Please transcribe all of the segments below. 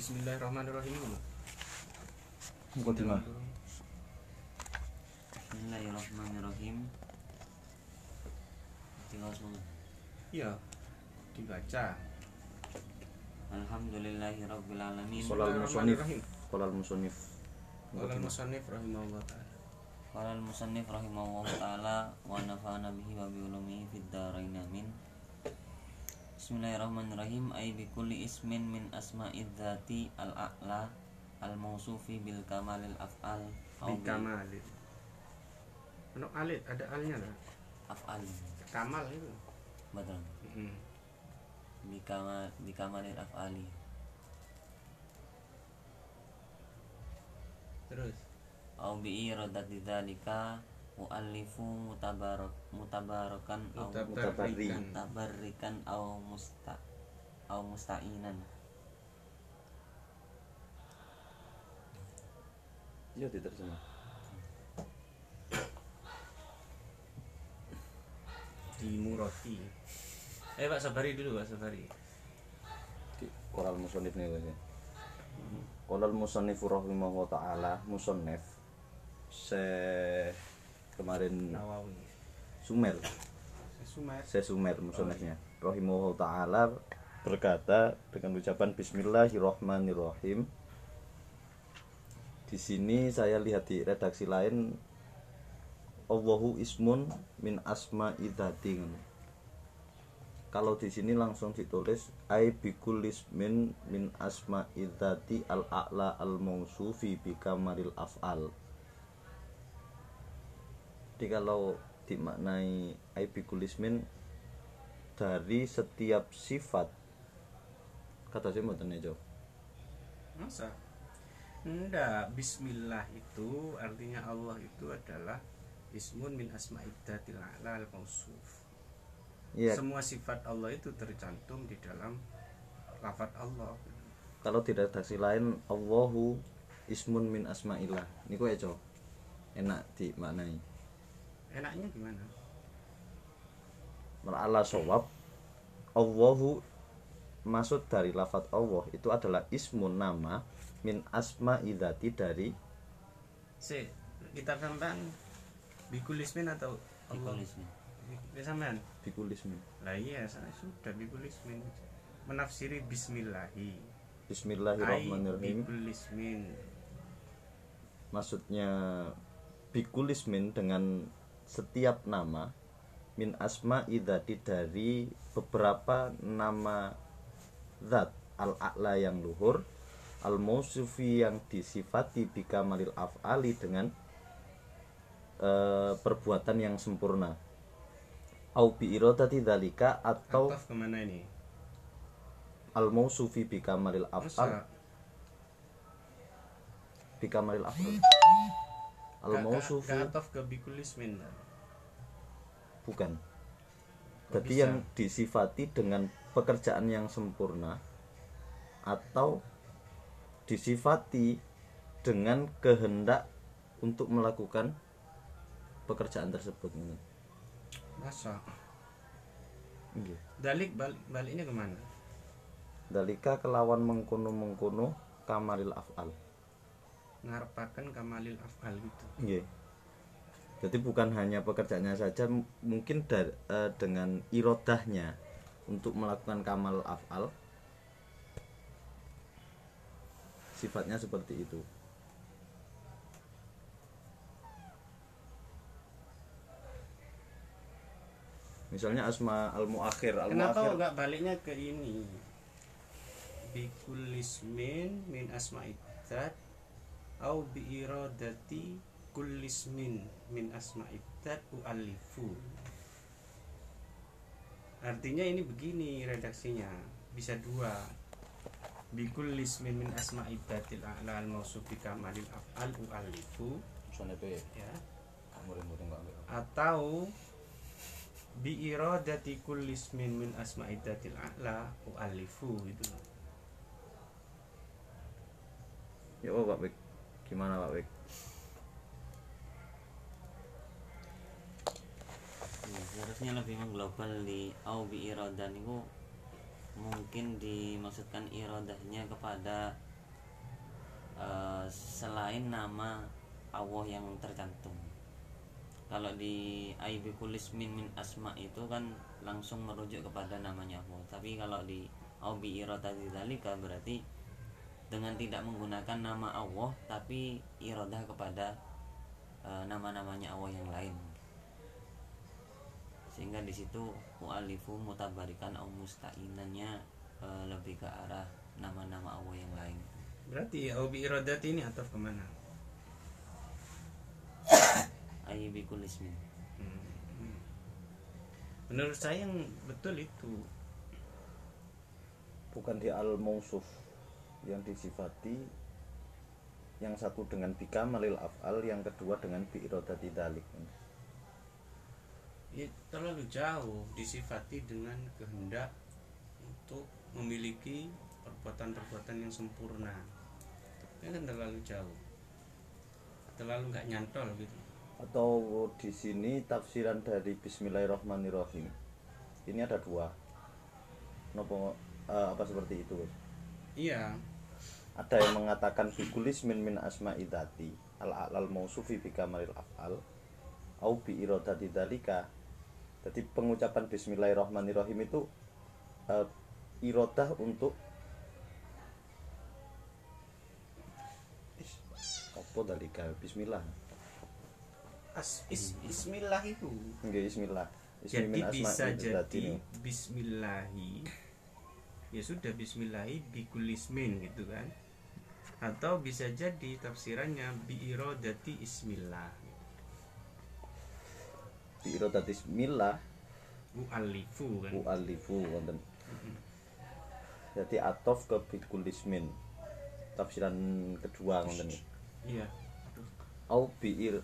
Bismillahirrahmanirrahim. Mukaddimah. Bismillahirrahmanirrahim. Tinggal semua. Iya. Dibaca. Alhamdulillahirabbil alamin. Musonif Qolal musonif Qala al-musannif rahimahullah ta'ala. Qala al-musannif rahimahullah taala wa nafa'ana bihi wa bi ulumihi fid dharain amin. Bismillahirrahmanirrahim ay bi kulli ismin min asma'id dzati al-a'la al-mausufi bil kamalil af'al au bil Bikamalin. Ono alit, ada alnya lah. af'al. Kamal itu. Betul. Mm. Bi kamal bi kamalil af'ali. Terus. au bi iradati dzalika muallifu mutabarak mutabarakan au Mutabarrikan. mutabarrikan au musta au musta'inan Iya diterjemah Di Muroti. Eh Pak Sabari dulu Pak Sabari. Di Qolal musonif nih Mas. Qolal musonif rahimahullah ta'ala Musonif Se Kemarin Nawawi. Sumer Sumer. Saya Sumer musonifnya Rahimahullah ta'ala Berkata dengan ucapan Bismillahirrahmanirrahim di sini saya lihat di redaksi lain Allahu ismun min asma idzatin. Kalau di sini langsung ditulis ai bikul ismin min asma idzati al a'la al mausufi bi kamaril af'al. Jadi kalau dimaknai ai bikul ismin dari setiap sifat kata saya mboten ya, Jo. Masa? Enggak, bismillah itu artinya Allah itu adalah ismun min asma'iddatil a'la al-mausuf. Iya, Semua sifat Allah itu tercantum di dalam lafaz Allah. kalau di redaksi lain Allahu ismun min asma'illah niku ya cok enak dimaknai Enaknya gimana? ala sawab Allahu maksud dari lafat Allah itu adalah ismun nama min asma idati dari Si, kita sampean bikulismin atau Allah? Bikulismin. Bisa sampean? bikul ismin Lah iya, saya sudah bikulismin. Menafsiri bismillahi. Bismillahirrahmanirrahim bikulismin. maksudnya bikul ismin dengan setiap nama min asma idati dari beberapa nama zat al a'la yang luhur al mausufi yang disifati bikamalil af'ali dengan eh, perbuatan yang sempurna au bi iradati dzalika atau Ataf ke mana ini? al mausufi bikamalil af'al Masa? bikamalil af'al al ataf ke bikulismin. bukan jadi yang disifati dengan pekerjaan yang sempurna atau disifati dengan kehendak untuk melakukan pekerjaan tersebut. Masa? Nggih. Dalik balik baliknya ke mana? dalika kelawan mengkono mengkono kamaril af'al Ngarepaken kamalil af'al gitu. Nggih. Jadi bukan hanya pekerjaannya saja, mungkin dar- eh, dengan irodahnya untuk melakukan kamal af'al sifatnya seperti itu. Misalnya asma al muakhir, al Kenapa muakhir nggak baliknya ke ini? Bikulismin min asma'idzat au bi iradati kullismin min asma'idzat u'allifu. Artinya ini begini redaksinya, bisa dua. Bikulismin min asma'idzatil a'la al mausufi kamalil af'al u'allifu ya atau bi iradati kulli ismin min asma'idatil a'la u'allifu gitu loh. Ya Pak Bek. Gimana Pak Bek? Ya, seharusnya lebih mengglobal di au bi iradah niku mungkin dimaksudkan iradahnya kepada selain nama Allah yang tercantum. Kalau di aibikulis min min asma itu kan langsung merujuk kepada namanya Allah. Tapi kalau di aubi irodati dzalika berarti dengan tidak menggunakan nama Allah tapi irodah kepada eh, nama-namanya Allah yang lain. Sehingga di situ mu'alifu mutabarikan au musta'inannya eh, lebih ke arah nama-nama Allah yang lain. Berarti aubi iradati ini atau ke mana? aibikul ismin. Hmm. Menurut saya yang betul itu. Bukan di al mausuf yang disifati yang satu dengan bika malil af'al yang kedua dengan bi iradati dalik ya, terlalu jauh disifati dengan kehendak untuk memiliki perbuatan-perbuatan yang sempurna. Ini kan terlalu jauh, terlalu nggak nyantol gitu. atau di sini tafsiran dari Bismillahirrahmanirrahim ini ada dua Nopo eh, apa seperti itu? Iya, ada yang mengatakan bikulis min min asma idati al alal mausufi bi kamalil af'al au bi iradati dalika jadi pengucapan bismillahirrahmanirrahim itu eh, iradah untuk apa dalika bismillah As, is, Bismillah itu. Nggih, bismillah Ismi Jadi bisa jadi. Bismillahi. Ya sudah Bismillahi bikulismin gitu kan. Atau bisa jadi tafsirannya bi iradati ismillah. bi iradati bismillah U'alifu kan. u'alifu wonten jadi atof ke bikulismin tafsiran kedua wonten Iya. au biir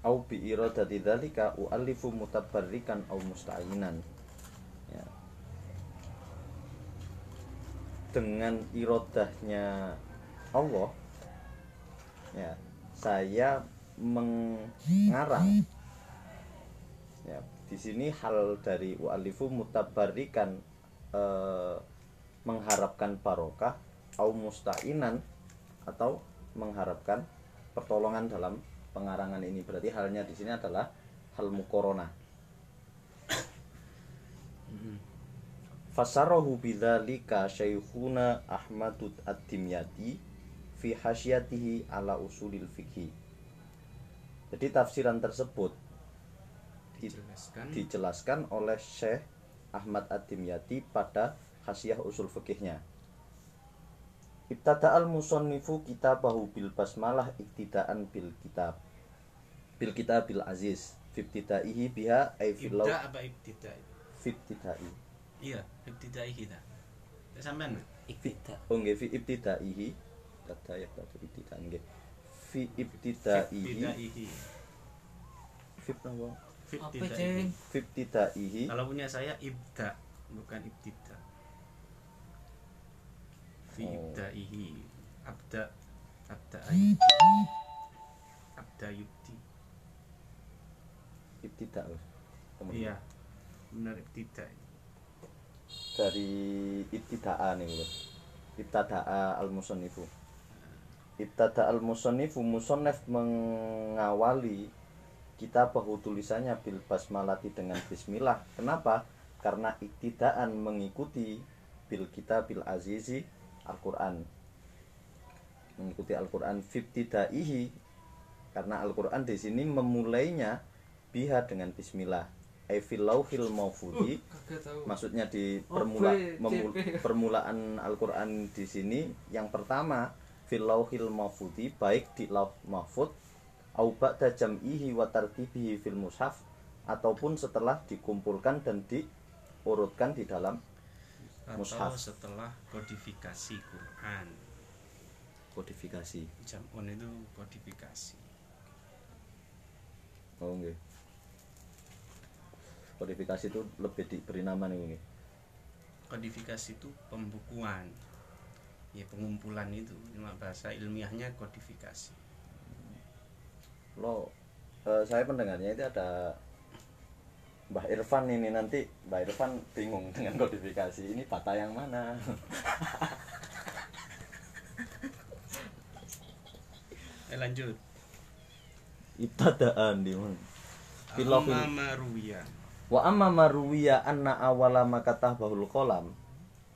au bi iradati dzalika u'allifu mutabarrikan au musta'inan ya. dengan irodahnya Allah. Ya saya mengarang. Ya di sini hal dari u'allifu mutabarrikan eh, mengharapkan barokah au musta'inan atau mengharapkan pertolongan dalam pengarangan ini. Berarti halnya di sini adalah hal mukorona. Fasarahu bidzalika syaikhuna Ahmadud ad-Dimyati fi hasyatihi ala usulil fikhi jadi tafsiran tersebut di- Dijelaskan. dijelaskan oleh Syekh Ahmad ad-Dimyati pada hasyiah usul fikihnya Ibtada al musannifu kitabahu bil basmalah iktidaan bil kitab. Bil kitab bil aziz fibtidaihi biha ay fil law Ibda apa ibtidai? fibtidai Iya, ibtidai kita. Sampean? Iktida oh nggih fi ibtidaihi data ya data ibtidaan nggih fi ibtidaihi ibtidaihi. fib napa Ibtidaihi. fibtidaihi Kalau punya saya ibda, bukan ibtida. Fi Oh. ibdaihi. Abda abda. Abda yubdi. ibtida Iya. Benar ibtida. dari ibtidaa nih Bos. ibtadaa al musannifu ibtada al musannifu musannif mengawali kita bahu tulisannya bil basmalati dengan bismillah. Kenapa? Karena iktidaan mengikuti bil kita bil azizi Al-Quran. Mengikuti Al-Quran fibtidaihi karena Al-Quran di sini memulainya biha dengan bismillah. Ay fil lauhil mahfudhi maksudnya di permula, memu- permulaan Al-Qur'an di sini. Yang pertama fil lauhil mahfudhi baik di lauh mahfud au ba'da jam'ihi wa tartibihi fil mushaf ataupun setelah dikumpulkan dan diurutkan di dalam Atau Mushaf. setelah kodifikasi Quran. kodifikasi Jamun itu kodifikasi. oh nggih kodifikasi itu lebih diberi nama nih Kodifikasi itu pembukuan. Ya pengumpulan itu. Cuma bahasa ilmiahnya kodifikasi. lo eh, saya pendengarnya itu ada Mbah Irfan ini nanti Mbah Irfan bingung dengan kodifikasi ini bata yang mana eh lanjut ibtadaan di mana Amma Wa amma maruwiya anna awala makatah bahul kolam.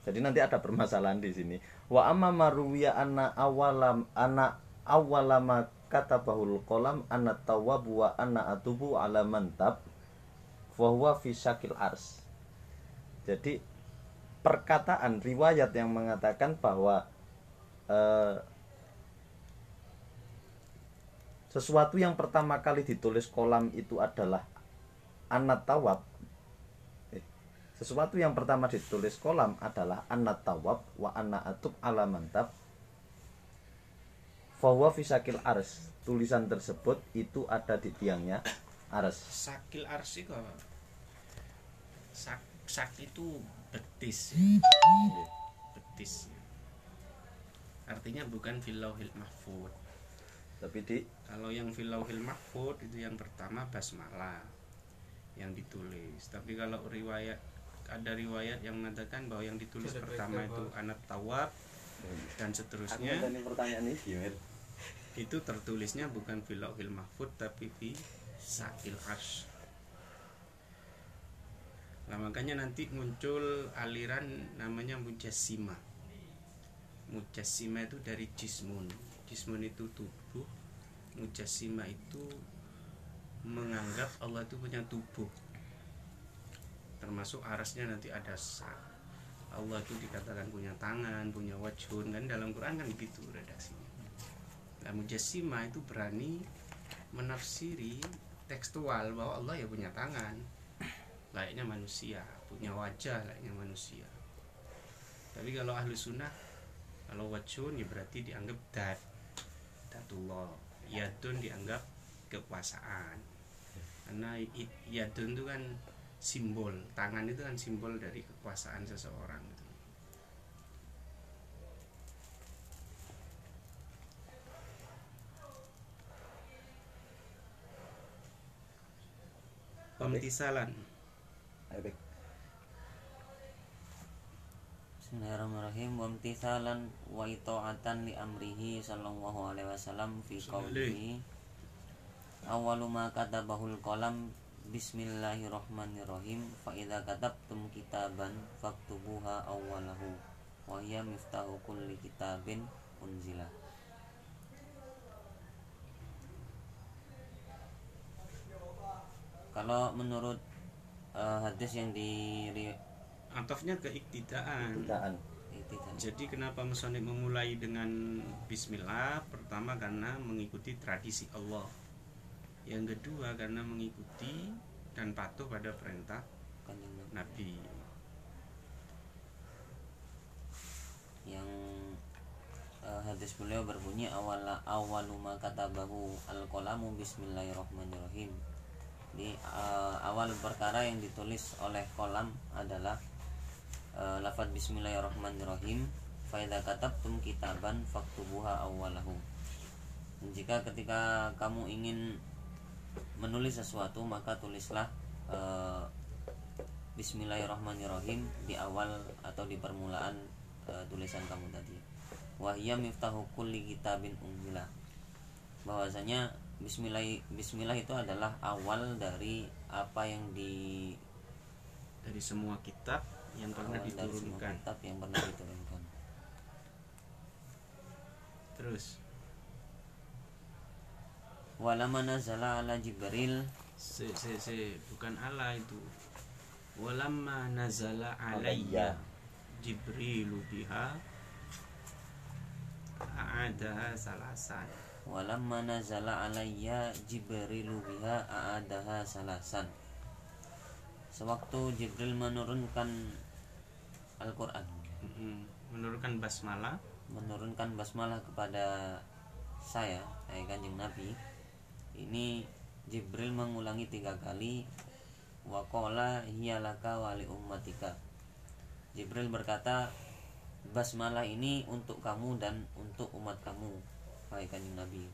Jadi nanti ada permasalahan di sini. Wa amma maruwiya anna awala anna awala makatah bahul kolam anna tawabu wa anna atubu ala mantab fahuwa fi syakil ars. Jadi perkataan riwayat yang mengatakan bahwa eh, sesuatu yang pertama kali ditulis kolam itu adalah anat tawab Eh, sesuatu yang pertama ditulis kolam adalah anat tawab wa anna atub ala mantab fahuwa fisakil ars. Tulisan tersebut itu ada di tiangnya ars. Sakil arsi kok sak sak itu betis. Betis. Artinya bukan filauhil mahfud. Tapi di kalau yang filauhil mahfud itu yang pertama basmalah yang ditulis. Tapi kalau riwayat ada riwayat yang mengatakan bahwa yang ditulis Sudah pertama itu anak tawab dan seterusnya. Pertanyaan ini itu tertulisnya bukan filauhil mahfud tapi fi sakil arsh nah makanya nanti muncul aliran namanya mujassima mujassima itu dari jismun. Jismun itu tubuh. Mujassima itu menganggap Allah itu punya tubuh termasuk arasnya nanti ada sak Allah itu dikatakan punya tangan punya wajhun kan dalam Quran kan begitu redaksinya Nah, mujassima itu berani menafsiri tekstual bahwa Allah ya punya tangan, layaknya manusia, punya wajah layaknya manusia. Tapi kalau ahlu sunnah, kalau wajhun ya berarti dianggap dat, datullah. Yadun dianggap kekuasaan. Karena yadun itu kan simbol, tangan itu kan simbol dari kekuasaan seseorang. gitu. Pemtisalan. Bismillahirrahmanirrahim wa imtithalan wa ita'atan li amrihi sallallahu alaihi wasallam fi qawlihi awwalu ma katabahul qalam Bismillahirrahmanirrahim fa idza katabtum kitaban faktubuha awwalahu wa hiya miftahu kulli kitabin unzila Kalau menurut eh, hadis yang di Atofnya keiktidaan. Bidaan. Jadi kenapa musonib memulai dengan Bismillah? Pertama karena mengikuti tradisi Allah. Yang kedua karena mengikuti dan patuh pada perintah Nabi. Yang eh, hadis beliau berbunyi awal awaluma katabahu al qalamu bismillahirrahmanirrahim. Di eh, awal perkara yang ditulis oleh kolam adalah eh, lafaz bismillahirrahmanirrahim faida katabtum kitaban faktubuha awalahu jika ketika kamu ingin menulis sesuatu maka tulislah eh, Bismillahirrahmanirrahim di awal atau di permulaan eh, tulisan kamu tadi. Wahya miftahu kulli kitabin unzila. Bahwasanya Bismillah Bismillah itu adalah awal dari apa yang di Dari semua kitab yang pernah awal dari semua diturunkan. kitab yang pernah diturunkan. Terus Walama nazala ala Jibril se se se bukan Allah itu. Walamma nazala Alayya. Jibrilu biha a'adaha salasan. Walamma nazala alayya Jibrilu biha a'adaha salasan Sewaktu Jibril menurunkan Al-Quran. Menurunkan basmalah Menurunkan basmalah kepada saya eh, kanjeng Nabi Ini Jibril mengulangi tiga kali Wakola hiyalaka wali ummatika. Jibril berkata Basmalah ini untuk kamu dan untuk umat kamu Hai kanjeng Nabi.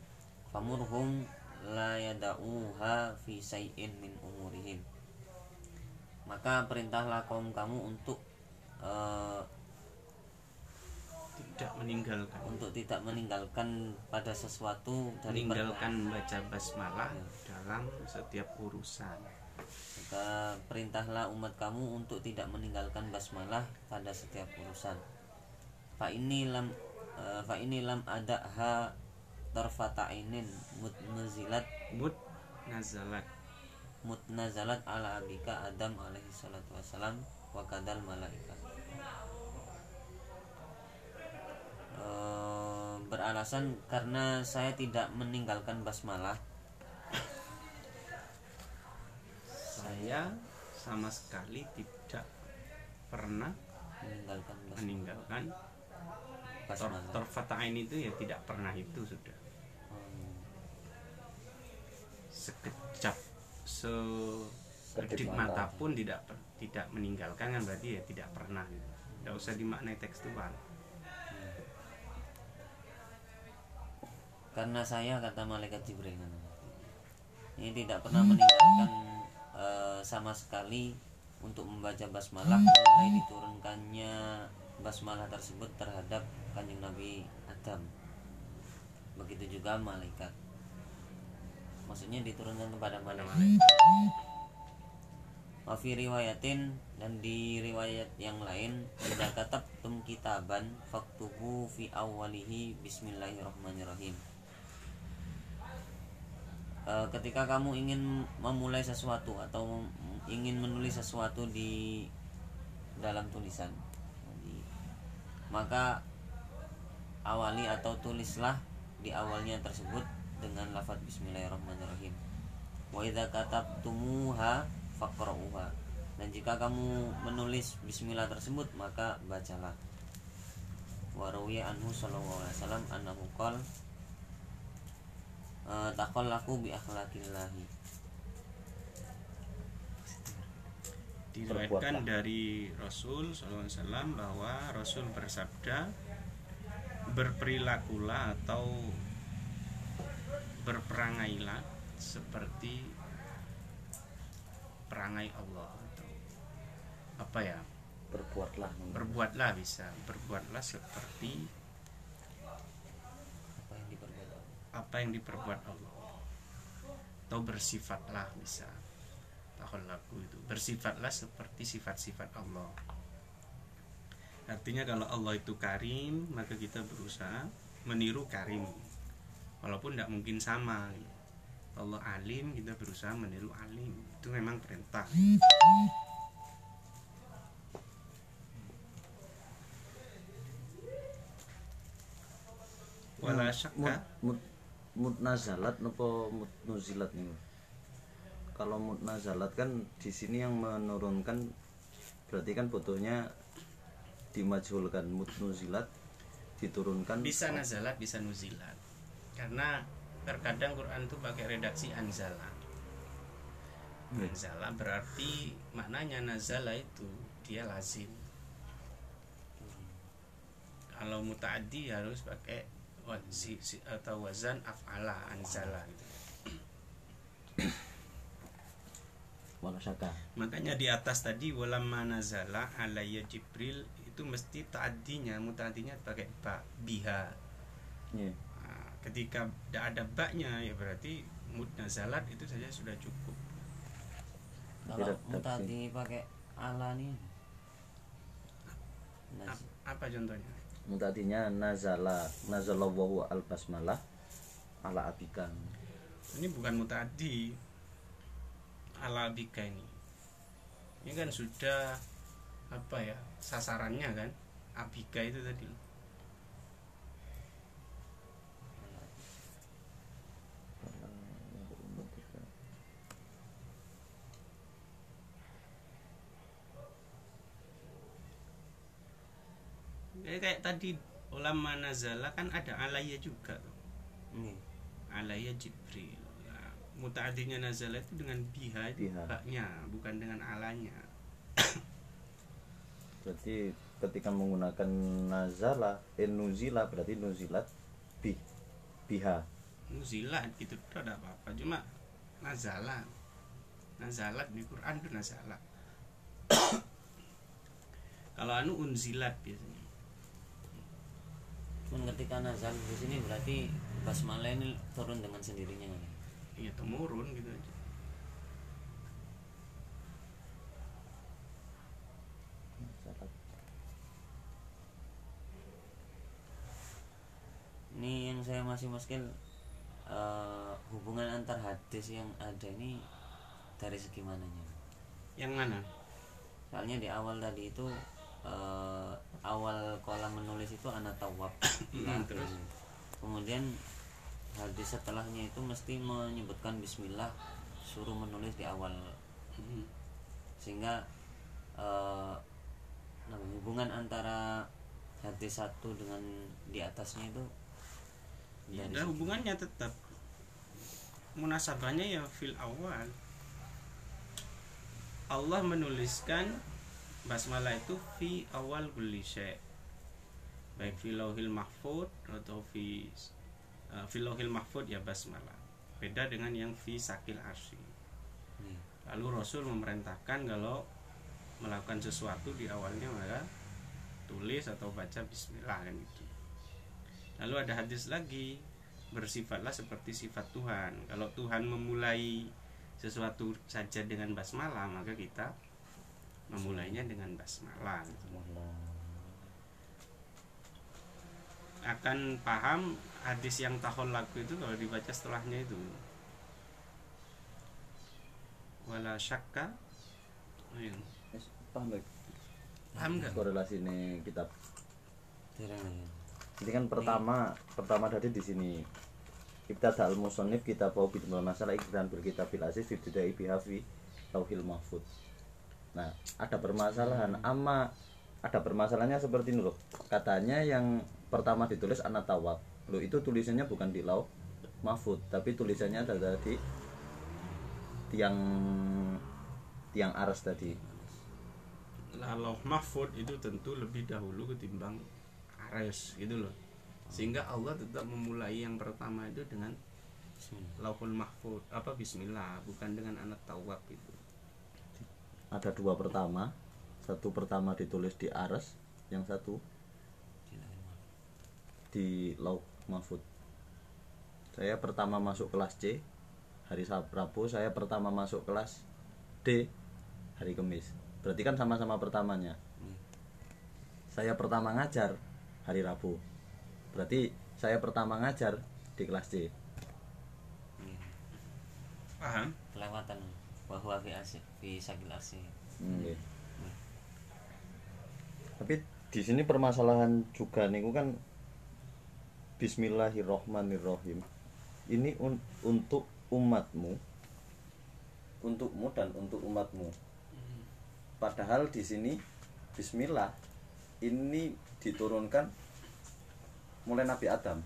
Famurhum la yada'uha fi say'in min umurihim. Maka perintahlah kaum kamu untuk tidak meninggalkan. Untuk tidak meninggalkan pada sesuatu dari meninggalkan baca basmalah Ya. dalam setiap urusan. Maka perintahlah umat kamu untuk tidak meninggalkan basmalah pada setiap urusan. Fa ini lam eh, fa ini lam ada ha tarfata'inin mutnazilat mut nazalat. Mutnazalat ala abika Adam alaihi salatu wassalam wa kadal malaikat Eh, beralasan karena saya tidak meninggalkan basmalah saya sama sekali tidak pernah meninggalkan basmalah meninggalkan tor torfata'in itu ya tidak pernah itu sudah Hmm. sekejap se Kedip mata. pun tidak per- tidak meninggalkan kan berarti ya tidak pernah gitu. tidak usah dimaknai tekstual karena saya kata malaikat Jibril ini tidak pernah meninggalkan eh, sama sekali untuk membaca basmalah. Mulai diturunkannya basmalah tersebut terhadap kanjeng Nabi Adam. Begitu juga malaikat. Maksudnya diturunkan kepada pada malaikat Wafi riwayatin dan di riwayat yang lain Jika katabtum kitaban Faktubu fi awalihi Bismillahirrahmanirrahim Eh, Ketika kamu ingin memulai sesuatu Atau ingin menulis sesuatu di dalam tulisan Di- Maka awali atau tulislah di awalnya tersebut dengan lafaz Bismillahirrahmanirrahim. Wa idza katabtumuha faqra'uha. Dan jika kamu menulis bismillah tersebut maka bacalah. Wa anhu sallallahu alaihi wasallam annahu qala eh, taqallaku bi akhlaqillahi diriwayatkan dari Rasul SAW bahwa Rasul bersabda berperilakulah atau berperangailah seperti perangai Allah. Atau apa ya? Berbuatlah. Berbuatlah bisa berbuatlah seperti apa yang diperbuat apa yang diperbuat Allah. Atau bersifatlah bisa laku itu. Bersifatlah seperti sifat-sifat Allah. Artinya kalau Allah itu karim maka kita berusaha meniru karim. Walaupun tidak mungkin sama. Allah alim kita berusaha meniru alim. Itu memang perintah. Wala syakka mut, mut nazalat nopo mut nuzilat nih? Kalau mut nazalat kan di sini yang menurunkan berarti kan butuhnya dimajhulkan mut nuzilat diturunkan bisa nazalat bisa nuzilat. Karena terkadang Quran itu pakai redaksi anzala. Anzala berarti maknanya nazala itu dia lazim. Kalau mutaaddi harus pakai wazi si- atau wazan af'ala anzala gitu. makanya di atas tadi walamma nazala alayya jibril itu mesti ta'addinya mutaaddinya pakai ba biha. Iya. Nah, ketika tidak ada baknya ya berarti mud nazalat itu saja sudah cukup. Kalau mutati pakai ala nih Ap- apa contohnya mutadinya nazala nazalallahu al basmalah ala abika. Ini bukan mutadi ala bika ini. Ini kan sudah apa ya sasarannya kan? Abika itu tadi Ya, kayak tadi ulama nazala kan ada alaya juga. Tuh. ini. Alaya jibril. Nah, mutaadinya nazala itu dengan biha baknya bukan dengan alanya. Berarti ketika menggunakan nazala eh, nuzila berarti nuzilat bi biha. Nuzilat gitu itu ada apa-apa. Cuma nazala. Nazalat di Quran itu nazala. Kalau anu unzilat biasanya ketika nazal di sini berarti basmalah ini turun dengan sendirinya. Kan? iya temurun gitu aja. Ini yang saya masih muskil eh, hubungan antar hadis yang ada ini dari segi mananya? Yang mana? Soalnya di awal tadi itu eh, awal kolam menulis itu anak tawab. Hmm, terus? kemudian hadis setelahnya itu mesti menyebutkan Bismillah suruh menulis di awal. Hmm. sehingga eh, nah, hubungan antara hadis satu dengan di atasnya itu Ya, ada segi- hubungannya tetap. Munasabahnya ya fil awal. Allah menuliskan basmalah itu fi awal kulli syai' baik fi lauhil mahfud atau fi uh, fi lauhil mahfud ya basmalah. Beda dengan yang fi sakil arsy. Iya. lalu Rasul memerintahkan kalau melakukan sesuatu di awalnya maka tulis atau baca Bismillah kan gitu. Lalu ada hadis lagi bersifatlah seperti sifat Tuhan. Kalau Tuhan memulai sesuatu saja dengan basmalah maka kita memulainya dengan basmalah gitu. akan paham hadis yang tahol laku itu kalau dibaca setelahnya itu. Wala syakka. Ayo. Paham baik paham nggak? Korelasi ini kitab ini kan pertama pertama tadi di sini. Ibtada al musonif kita bawa bil masalah iklan berkitab bil aziz fi ibtidai biha fi lauhil mahfud nah ada permasalahan. Ama ada permasalahannya seperti ini loh katanya yang pertama ditulis anak tawab. Loh itu tulisannya bukan di lauh mahfud tapi tulisannya ada di tiang tiang aras tadi. Lalu mahfud itu tentu lebih dahulu ketimbang ares gitu loh. Sehingga Allah tetap memulai yang pertama itu dengan Bismillah. lauhul mahfud apa Bismillah bukan dengan anak tawab itu ada dua pertama. Satu pertama ditulis di aras yang satu di lauk mahfud. Saya pertama masuk kelas C hari Rabu saya pertama masuk kelas D hari Kamis berarti kan sama-sama pertamanya. Saya pertama ngajar hari Rabu. Berarti saya pertama ngajar di kelas C. Paham? Kelewatan bahwa fi asy fi sakil asy Hmm, nggih. tapi di sini permasalahan juga nih kan Bismillahirrohmanirrohim. Ini un- untuk umatmu. Untukmu dan untuk umatmu. Padahal di sini Bismillah ini diturunkan mulai Nabi Adam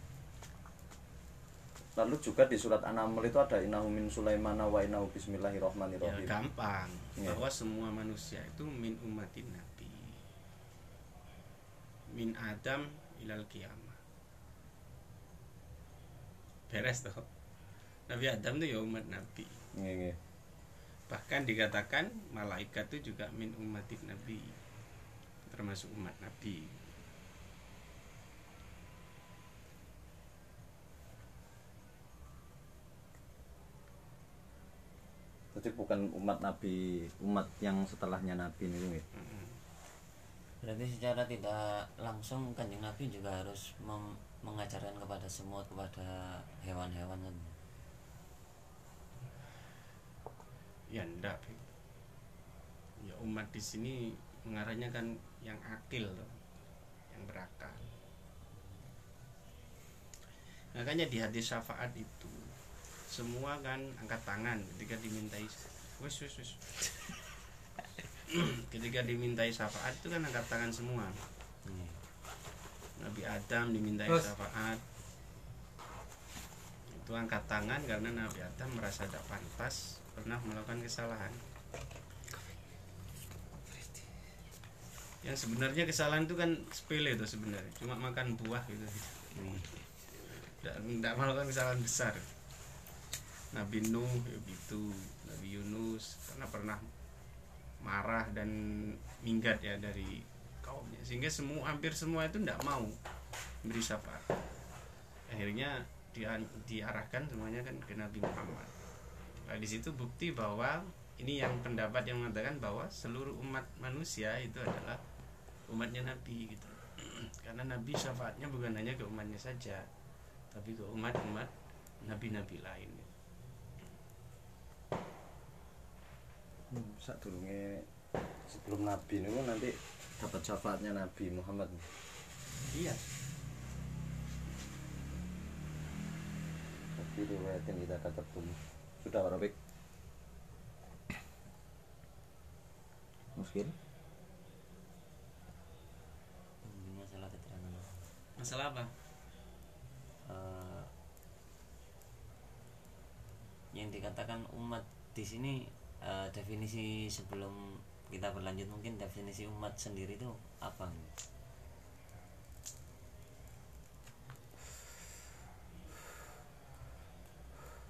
lalu juga di surat An-Naml itu ada innahu min Sulaimana wa innahu ya bismillahirrahmanirrahim gampang. Iya. bahwa semua manusia itu min umatin nabi. Min adam ilal kiamah beres toh. Nabi Adam itu ya umat Nabi. Nggih, nggih. bahkan dikatakan malaikat itu juga min umatin Nabi. Termasuk umat Nabi Jadi bukan umat Nabi, umat yang setelahnya Nabi ini nggih. Mm. berarti secara tidak langsung kanjeng nabi juga harus mem- mengajarkan kepada semut kepada hewan-hewan kan ya enggak ya umat di sini mengarahnya kan yang akil loh yang berakal makanya di hadis syafaat itu semua kan angkat tangan ketika dimintai wes wes wes. Ketika dimintai syafaat itu kan angkat tangan semua. Iya. Nabi Adam dimintai syafaat. Itu angkat tangan karena Nabi Adam merasa tidak pantas pernah melakukan kesalahan. Yang sebenarnya kesalahan itu kan sepele itu sebenarnya. Cuma makan buah gitu. Tidak tidak melakukan kesalahan besar Nabi Nuh ya gitu. Nabi Yunus karena pernah marah dan minggat ya dari kaumnya. Sehingga semua hampir semua itu tidak mau beri syafaat. Akhirnya dia diarahkan semuanya kan ke Nabi Muhammad. Nah, di situ bukti bahwa ini yang pendapat yang mengatakan bahwa seluruh umat manusia itu adalah umatnya Nabi gitu. Karena Nabi syafaatnya bukan hanya ke umatnya saja tapi ke umat-umat nabi-nabi lain hmm, saat durunge sebelum nabi ini nanti dapat syafaatnya Nabi Muhammad. Iya. Tapi riwayatin kita kata pun sudah Pak mungkin. Masalah keterangan. Masalah apa? Eh, yang dikatakan umat di sini eh, definisi sebelum kita berlanjut mungkin definisi umat sendiri itu apa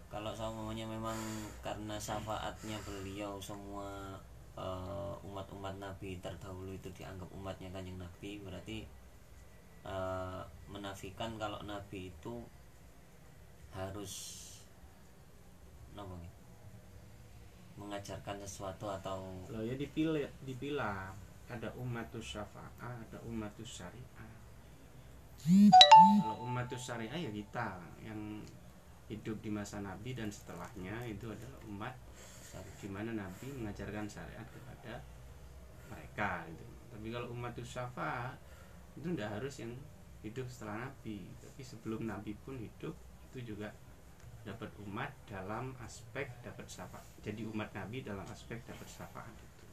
kalau semuanya memang karena syafaatnya beliau semua eh, umat-umat nabi terdahulu itu dianggap umatnya kanjeng nabi berarti eh, menafikan kalau nabi itu harus nih? Mengajarkan sesuatu atau Loh ya dipilih dipilah ada umatus syafa'ah, ada umatus syariah. Kalau umatus syariah ya kita yang hidup di masa Nabi dan setelahnya itu adalah umat di mana Nabi mengajarkan syariat kepada mereka gitu. Tapi kalau umatus syafa'ah itu tidak harus yang hidup setelah Nabi, tapi sebelum Nabi pun hidup itu juga dapat umat dalam aspek dapat syafaat. Jadi umat Nabi dalam aspek dapat syafaat itu.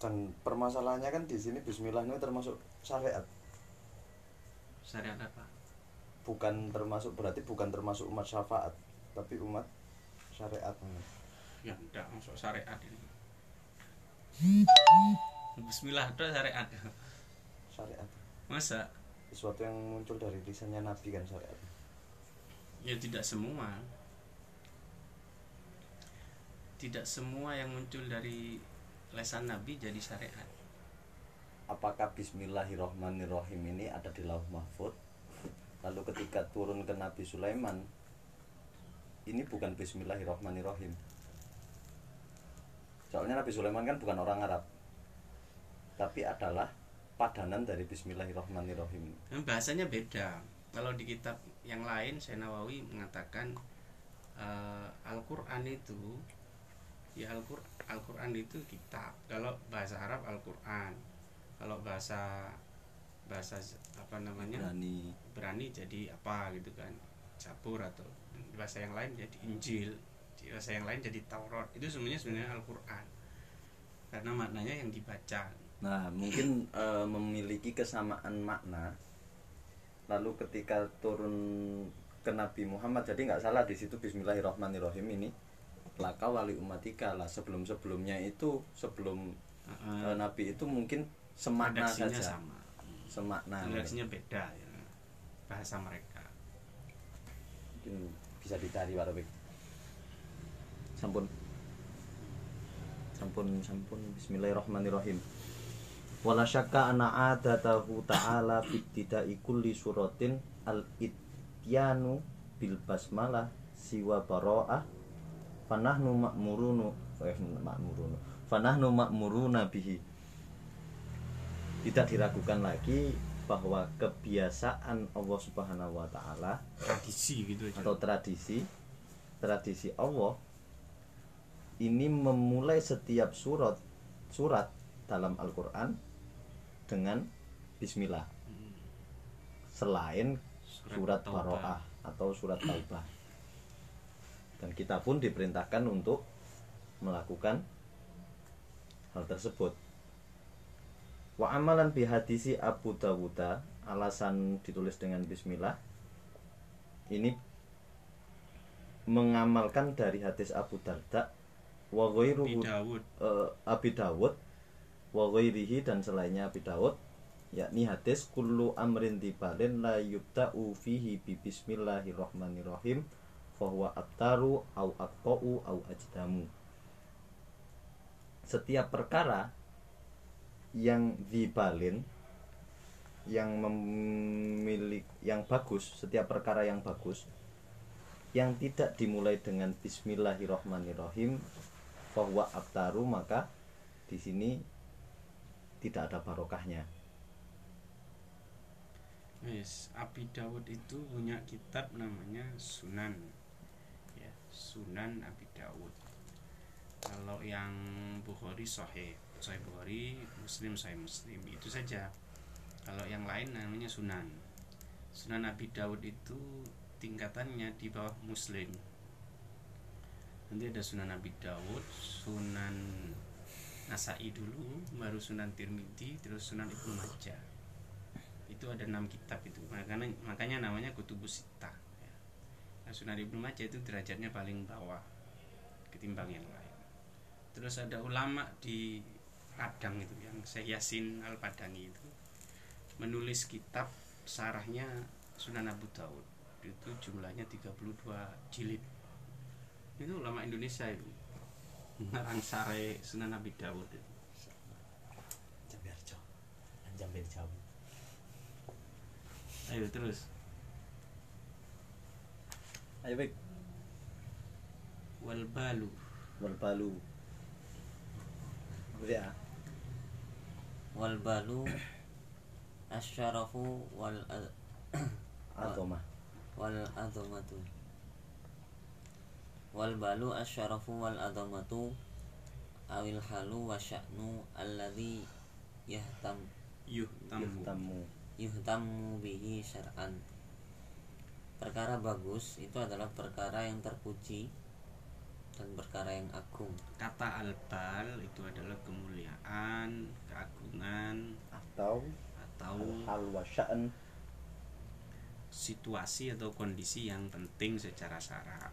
dan permasalahannya kan di sini Bismillah ini termasuk syariat Syariat apa? bukan termasuk berarti bukan termasuk umat syafaat tapi umat syariat Ya enggak masuk syariat ini. Bismillah itu syariat. syariat Masa? sesuatu yang muncul dari lisannya Nabi kan syariat Ya tidak semua. Tidak semua yang muncul dari lesan Nabi jadi syariat. apakah Bismillahirrohmanirrohim ini ada di lauh mahfud lalu ketika turun ke Nabi Sulaiman ini bukan Bismillahirrohmanirrohim soalnya Nabi Sulaiman kan bukan orang Arab tapi adalah padanan dari Bismillahirrohmanirrohim bahasanya beda. Kalau di kitab yang lain, saya Nawawi mengatakan eh, Al-Quran itu ya Al-Qur- Al-Quran itu kitab. Kalau bahasa Arab Al-Quran, kalau bahasa bahasa apa namanya? Berani. Berani jadi apa gitu kan. Zabur atau bahasa yang lain jadi Injil. Di bahasa yang lain jadi Taurat. Itu semuanya sebenarnya Al-Quran. Karena maknanya yang dibaca. Nah, mungkin eh, memiliki kesamaan makna. Lalu ketika turun ke Nabi Muhammad, jadi nggak salah di situ Bismillahirrahmanirrahim ini. Laka wali umatika lah sebelum sebelumnya itu sebelum Heeh. eh, Nabi itu mungkin semakna saja, sama semakna. redaksinya beda ya bahasa mereka Mungkin bisa dicari Pak Robik. Sampun. Sampun sampun Bismillahirrahmanirrahim. Wala syakka anna adatahu ta'ala fi ibtida'i kulli suratin al ityanu bil basmalah siwa bara'ah. Fanahnu ma'murunu eh, ma'murunu fanahnu ma'muruna bihi. Tidak diragukan lagi bahwa kebiasaan Allah Subhanahu wa taala tradisi gitu aja. atau tradisi tradisi Allah ini memulai setiap surat surat dalam Al-Qur'an dengan bismillah. Selain surat. Baroah atau surat Taubah. Dan kita pun diperintahkan untuk melakukan hal tersebut. Wa amalan bihadisi Abu Dawuda alasan ditulis dengan bismillah ini mengamalkan dari hadis Abu Darda wa Nabi ghairuhu Dawud. eh, Abi Dawud wa ghairihi dan selainnya Abi Dawud yakni hadis kullu amrin tibalin la yubda'u fihi bi bismillahirrahmanirrahim fahuwa abtaru au aqta'u au ajdamu. Setiap perkara yang dibalin yang memiliki yang bagus setiap perkara yang bagus yang tidak dimulai dengan Bismillahirrohmanirrohim bahwa abtaru maka di sini tidak ada barokahnya Yes, Abi Dawud itu punya kitab namanya Sunan. Ya, Sunan Abi Dawud. Kalau yang Bukhari Sahih, Sahih Bukhari, Muslim Sahih Muslim itu saja. Kalau yang lain namanya Sunan. Sunan Abi Dawud itu tingkatannya di bawah Muslim. Nanti ada Sunan Abi Dawud, Sunan Nasai dulu, baru Sunan Tirmidzi, terus Sunan Ibnu Majah. Itu ada enam kitab itu. Makanya makanya namanya kutubus sita ya. nah, Sunan Ibnu Majah itu derajatnya paling bawah ketimbang yang lain. Terus ada ulama di Padang itu yang Syekh Yasin Al Padangi itu menulis kitab sarahnya Sunan Abu Daud. Itu jumlahnya 32 jilid. Itu ulama Indonesia itu ngarang sare Sunan Abi Dawud itu. Jamberjo Jamber jauh ayo terus. Ayo baik wal balu. Wal balu. Ya wal balu asyarafu wal ad- atomah wal azamatu wal balu asyarafu wal azamatu awil halu wa sya'nu alladhi yahtam yuh tamu tamu yuhtamu bihi syar'an. Perkara bagus itu adalah perkara yang terpuji dan perkara yang agung. Kata albal itu adalah kemuliaan keagungan atau atau hal wa sya'n. situasi atau kondisi yang penting secara syarak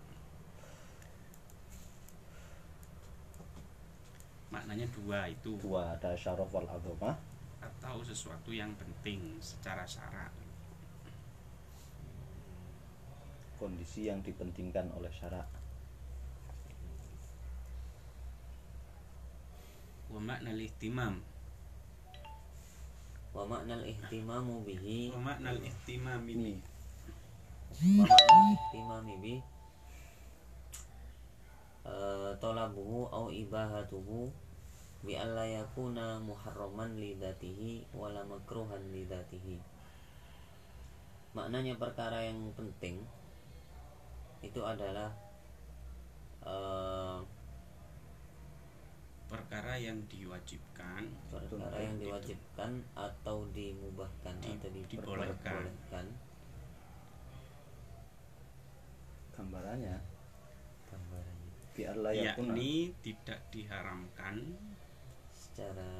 maknanya dua itu. Dua ada syaraf wal azamah atau sesuatu yang penting secara syarak kondisi yang dipentingkan oleh syarak wa makna ihtimam. Wa maknal ihtimamu bihi. Wa makna ihtimam ini wa maknal ihtimami bi eh, talabuhu au ibahatuhu bi alla yakuna muharraman li dzatihi wala makruhan li dzatihi maknanya perkara yang penting itu adalah eh, perkara yang diwajibkan perkara yang diwajibkan atau dimubahkan Di- atau dibolehkan. diperbolehkan gambarannya gambarannya biar layakuna yakni tidak diharamkan secara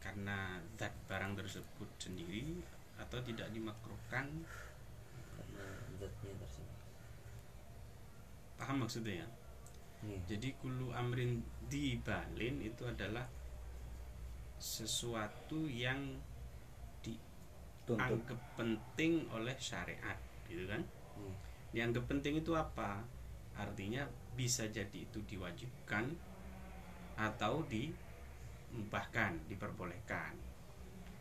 karena zat barang tersebut sendiri atau tidak dimakruhkan. karena zatnya tersebut. Paham maksudnya ya? Iya. jadi kulu amrin dibalin itu adalah sesuatu yang dianggap penting oleh syariat gitu kan? Iya. dianggap penting itu apa? Artinya bisa jadi itu diwajibkan atau dimubahkan diperbolehkan.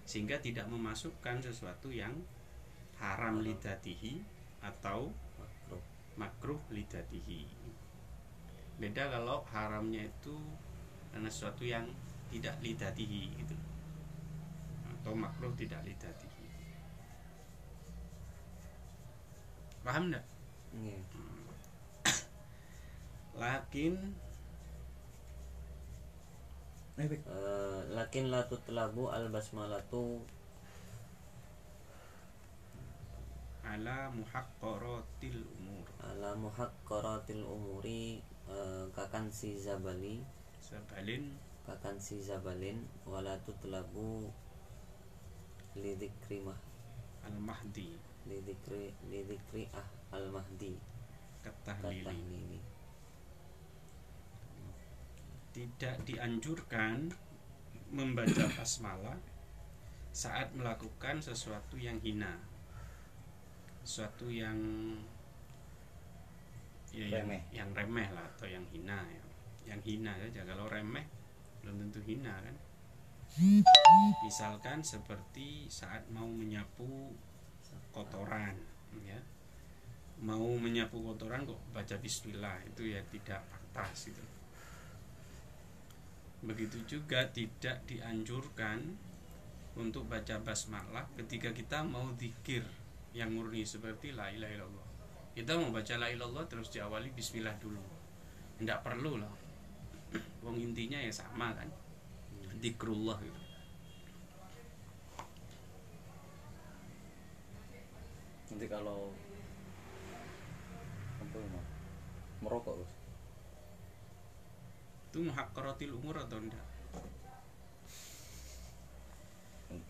Sehingga tidak memasukkan sesuatu yang haram lidatihi atau makruh. makruh lidatihi. Beda kalau haramnya itu karena sesuatu yang tidak lidatihi gitu. Atau makruh tidak lidatihi. Paham enggak Iya. Lakin Eh. Eh, lakin la tutlabu al basmalatu. Ala muhaqqaratil umur. Ala muhaqqaratil umuri eh, kakan si zabali. Sabalin kakan si zabalin wala tutlabu lidikri mah. Al mahdi. Lidikri lidikri ah al mahdi. Katahlili katahlili tidak dianjurkan membaca basmalah saat melakukan sesuatu yang hina. Sesuatu yang ya, yang- Remeh. yang, remeh lah atau yang hina ya. yang hina saja. Kalau remeh belum tentu hina kan? Misalkan seperti saat mau menyapu kotoran ya. Mau menyapu kotoran kok baca bismillah itu ya tidak pantas itu begitu juga tidak dianjurkan untuk baca basmalah ketika kita mau zikir yang murni seperti la ilaha illallah. Kita mau baca la ilaha illallah terus diawali bismillah dulu. Tidak perlu lah. Wong intinya ya sama kan? Zikrullah gitu. Nanti kalau apa ya merokok? Itu muhakkaratil umur atau enggak?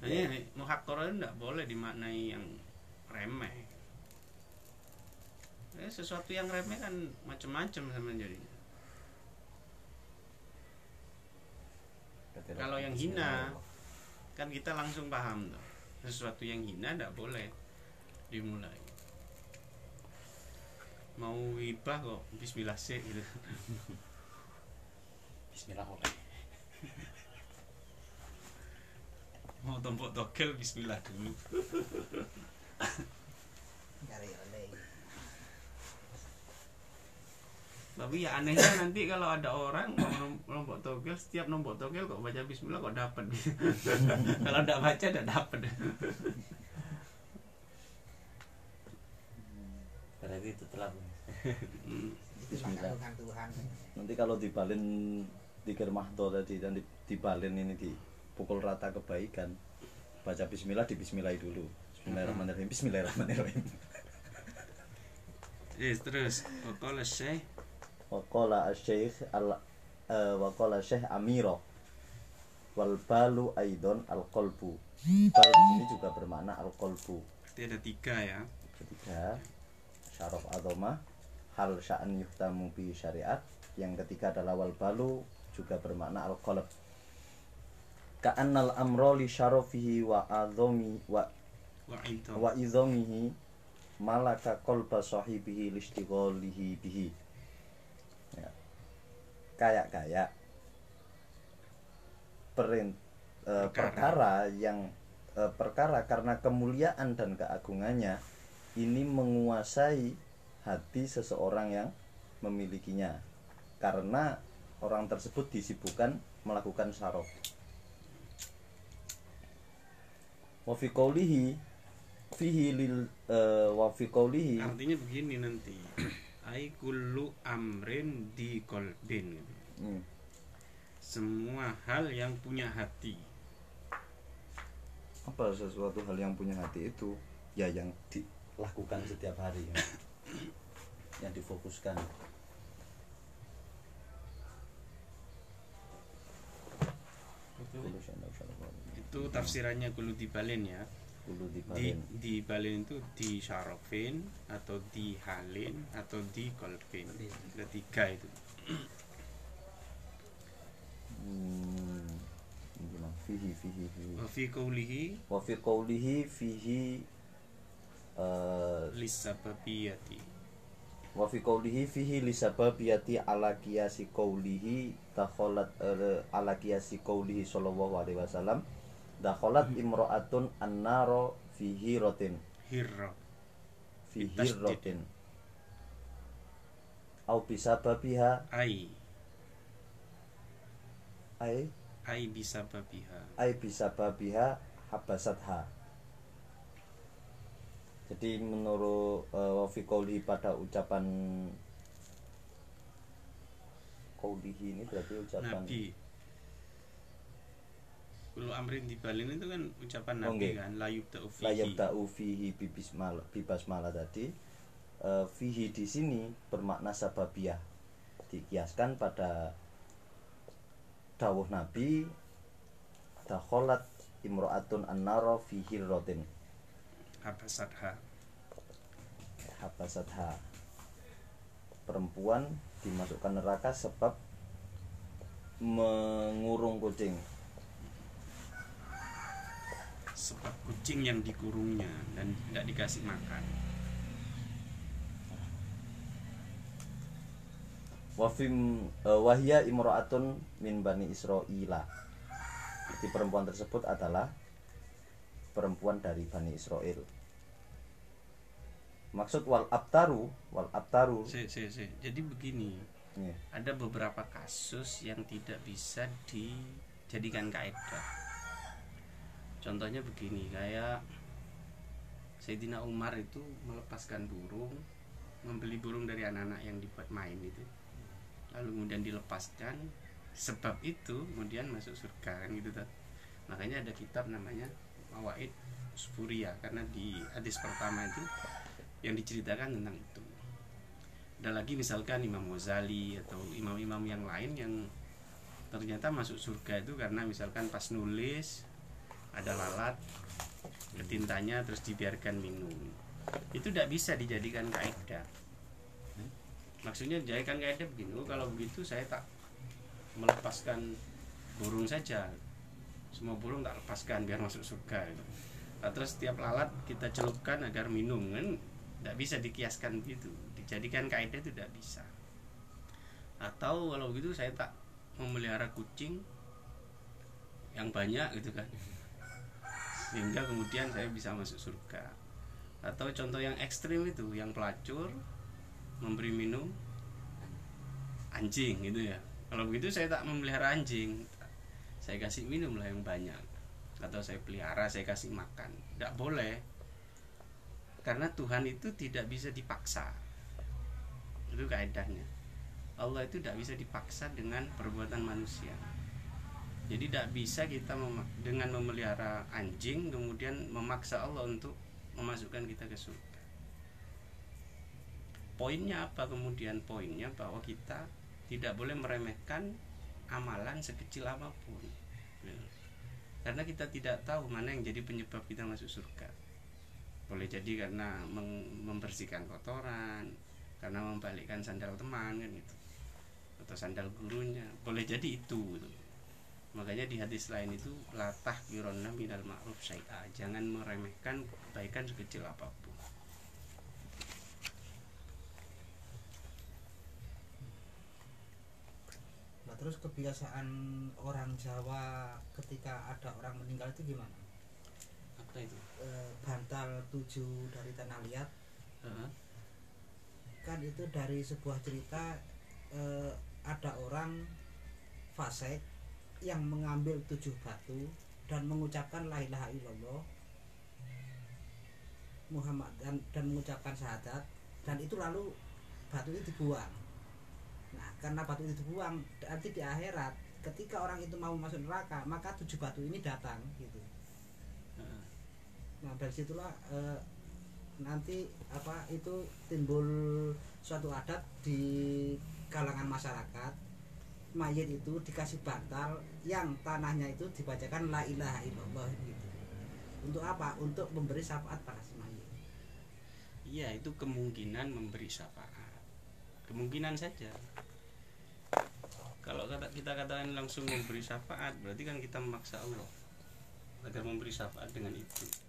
Ya, Hanya muhakkara itu enggak? Boleh dimaknai yang remeh. Ya, sesuatu yang remeh kan macam-macam sama jadinya. Kalau yang hina, kan kita langsung paham tuh. Sesuatu yang hina enggak boleh dimulai. Mau ibah kok bismillah sih gitu Bismillah oke mau tombok togel bismillah dulu Cari oleh. tapi ya anehnya nanti kalau ada orang nombok togel setiap nombok togel kok baca bismillah kok dapat kalau tidak baca tidak dapat berarti itu telat Hmm. Itu Tuhan. nanti kalau dibalin dikir mahdo tadi dan di- dibalin ini dipukul rata kebaikan. Baca bismillah di bismillahi dulu. Bismillahirrahmanirrahim bismillahirrahmanirrahim. Yes, terus. Wakala Syekh. Waqala asy-syekh al eh, waqala syekh Amiro. Wal balu aidon al qalbu bal di sini juga bermakna al qalbu Berarti ada tiga ya? Ketiga syaraf adoma hal sya'an yuhtamu bi syariat. Yang ketiga adalah wal balu juga bermakna al qalb ka'annal amro li syarafihi wa adhomi wa Wa idhomihi malaka qalba sahibihi listighalihi bihi ya. kayak kayak perin, eh, Perkara. perkara yang eh, perkara karena kemuliaan dan keagungannya ini menguasai hati seseorang yang memilikinya karena orang tersebut disibukkan melakukan syaraf wa fi qawlihi fihi lil eh, wa fi qawlihi Artinya begini nanti Ai kullu amrin di kolbin. Hmm. Semua hal yang punya hati apa sesuatu hal yang punya hati itu ya yang dilakukan setiap hari ya. yang difokuskan Itu tafsirannya kullu dibalin ya. Kullu di dibalin. di balin itu di syarofin atau di halin atau di kolbin ada tiga itu. Hmm. Fihi fihi fihi. Wa fi qawlihi? Wa fi qawlihi fihi eh, lisababiyati wa fi qawlihi fihi li sababiyati ala qiyasi qawlihi dakhalat eh, ala qiyasi qawlihi sallallahu alaihi wasallam dakhalat imra'atun annaro fihi rotin hirra Bitasdid. rotin au bisababiha ai. Ai? Ai bisababiha ai bisababiha habasatha jadi menurut eh, wa fi qawlihi pada ucapan qawlihi ini berarti ucapan nabi. Kullu amrin dibalin itu kan ucapan Oh, nabi nggih. kan la yubda'u la fihi yabda'u fihi bibismal bibasmalah tadi. Eh, fihi di sini bermakna sababiyah dikiaskan pada dawuh nabi dakholat imro'atun annaro fihi rotin habasatha. Habasatha. Perempuan dimasukkan neraka sebab mengurung kucing. Sebab kucing yang dikurungnya dan tidak dikasih makan. Wafim uh, wahya imro'atun min bani israila. Jadi perempuan tersebut adalah perempuan dari Bani Israel maksud wal abtaru wal abtaru Si, si, si. Jadi begini, Iya. ada beberapa kasus yang tidak bisa dijadikan kaidah. Contohnya begini, kayak Sayyidina Umar itu melepaskan burung, membeli burung dari anak-anak yang dibuat main itu. Lalu kemudian dilepaskan, sebab itu kemudian masuk surga kan gitu kan. Makanya ada kitab namanya Mawaid Spuria karena di hadis pertama itu yang diceritakan tentang itu. Ada lagi misalkan Imam Ghazali atau imam-imam yang lain yang ternyata masuk surga itu karena misalkan pas nulis ada lalat ke tintanya terus dibiarkan minum. Itu tidak bisa dijadikan kaidah. Maksudnya dijadikan kaidah begini oh, kalau begitu saya tak melepaskan burung saja. Semua burung tak lepaskan biar masuk surga. Gitu. Nah, terus setiap lalat kita celupkan agar minum kan tidak bisa dikiaskan begitu dijadikan kaidah itu tidak bisa. Atau kalau begitu saya tak memelihara kucing yang banyak gitu kan. Sehingga kemudian saya bisa masuk surga. Atau contoh yang ekstrim itu yang pelacur memberi minum anjing gitu ya. Kalau begitu saya tak memelihara anjing. Saya kasih minum lah yang banyak. Atau saya pelihara saya kasih makan. Tidak boleh karena Tuhan itu tidak bisa dipaksa. Itu kaedahnya. Allah itu tidak bisa dipaksa dengan perbuatan manusia. Jadi tidak bisa kita mema- dengan memelihara anjing kemudian memaksa Allah untuk memasukkan kita ke surga. Poinnya apa kemudian? Poinnya bahwa kita tidak boleh meremehkan amalan sekecil apa pun. Karena kita tidak tahu mana yang jadi penyebab kita masuk surga boleh jadi karena membersihkan kotoran karena membalikkan sandal teman kan gitu. Atau sandal gurunya. Boleh jadi itu gitu. makanya di hadis lain itu latah kironna minal ma'ruf syai'a. Jangan meremehkan kebaikan sekecil apa pun. Nah, terus kebiasaan orang Jawa ketika ada orang meninggal itu gimana? apa itu Eh, bantal tujuh dari tanah liat Heeh. kan itu dari sebuah cerita eh, ada orang fasik yang mengambil tujuh batu dan mengucapkan la ilaha illallah Muhammad dan, dan mengucapkan syahadat dan itu lalu batu itu dibuang nah karena batu itu dibuang nanti di akhirat ketika orang itu mau masuk neraka maka tujuh batu ini datang gitu. Nah dari situlah eh, nanti apa itu timbul suatu adat di kalangan masyarakat. Mayit itu dikasih bantal yang tanahnya itu dibacakan la ilaha illallah gitu. Untuk apa? Untuk memberi syafaat pada si mayit. Iya itu kemungkinan memberi syafaat. Kemungkinan saja. Kalau kata, kita katakan langsung memberi syafaat Berarti kan kita memaksa Allah Agar memberi syafaat dengan itu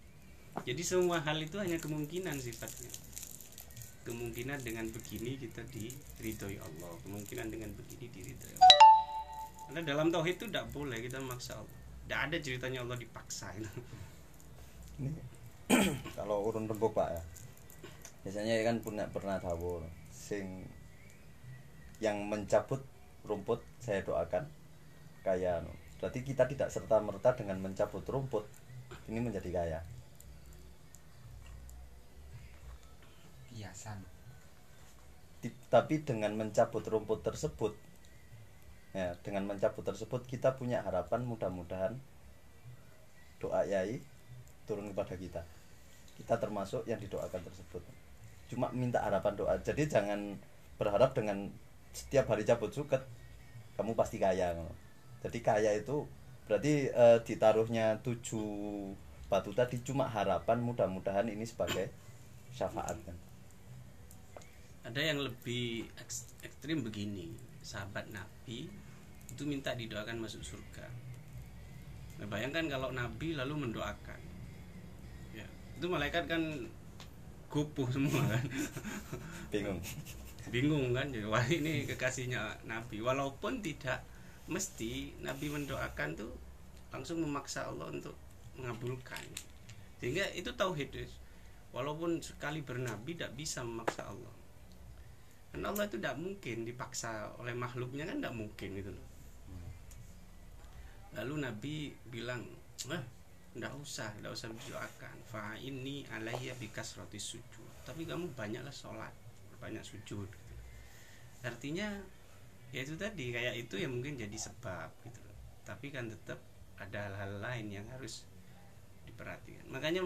Jadi semua hal itu hanya kemungkinan sifatnya. Kemungkinan dengan begini kita diridhoi Allah Kemungkinan dengan begini diridhoi Allah. Karena dalam tauhid itu tidak boleh kita memaksa Allah. Tidak ada ceritanya Allah dipaksa ini kalau urun rembuk pak ya. Biasanya kan punya pernah dawuh sing yang mencabut rumput saya doakan kaya berarti kita tidak serta merta dengan mencabut rumput ini menjadi kaya kiasan Ti- tapi dengan mencabut rumput tersebut ya dengan mencabut tersebut kita punya harapan mudah-mudahan doa yai turun kepada kita. Kita termasuk yang didoakan tersebut. Cuma minta harapan doa. Jadi jangan berharap dengan setiap hari cabut suket kamu pasti kaya. Jadi kaya itu berarti eh, ditaruhnya tujuh batu tadi cuma harapan mudah-mudahan ini sebagai syafaat kan ada yang lebih eks- ekstrim begini. Sahabat nabi itu minta didoakan masuk surga. Nah, bayangkan kalau nabi lalu mendoakan. Ya itu malaikat kan gupuh semua kan. Bingung. Bingung kan jadi wah ini kekasihnya nabi. Walaupun tidak mesti nabi mendoakan tuh langsung memaksa Allah untuk mengabulkan. Sehingga itu tauhid walaupun sekali bernabi tidak bisa memaksa Allah karena Allah itu tidak mungkin dipaksa oleh makhluknya kan tidak mungkin gitu lalu Nabi bilang eh tidak usah tidak usah didoakan fa ini alaiya bikas roti sujud. Tapi kamu banyaklah sholat banyak sujud gitu. artinya ya itu tadi kayak itu yang mungkin jadi sebab gitu tapi kan tetap ada hal-hal lain yang harus diperhatikan. Makanya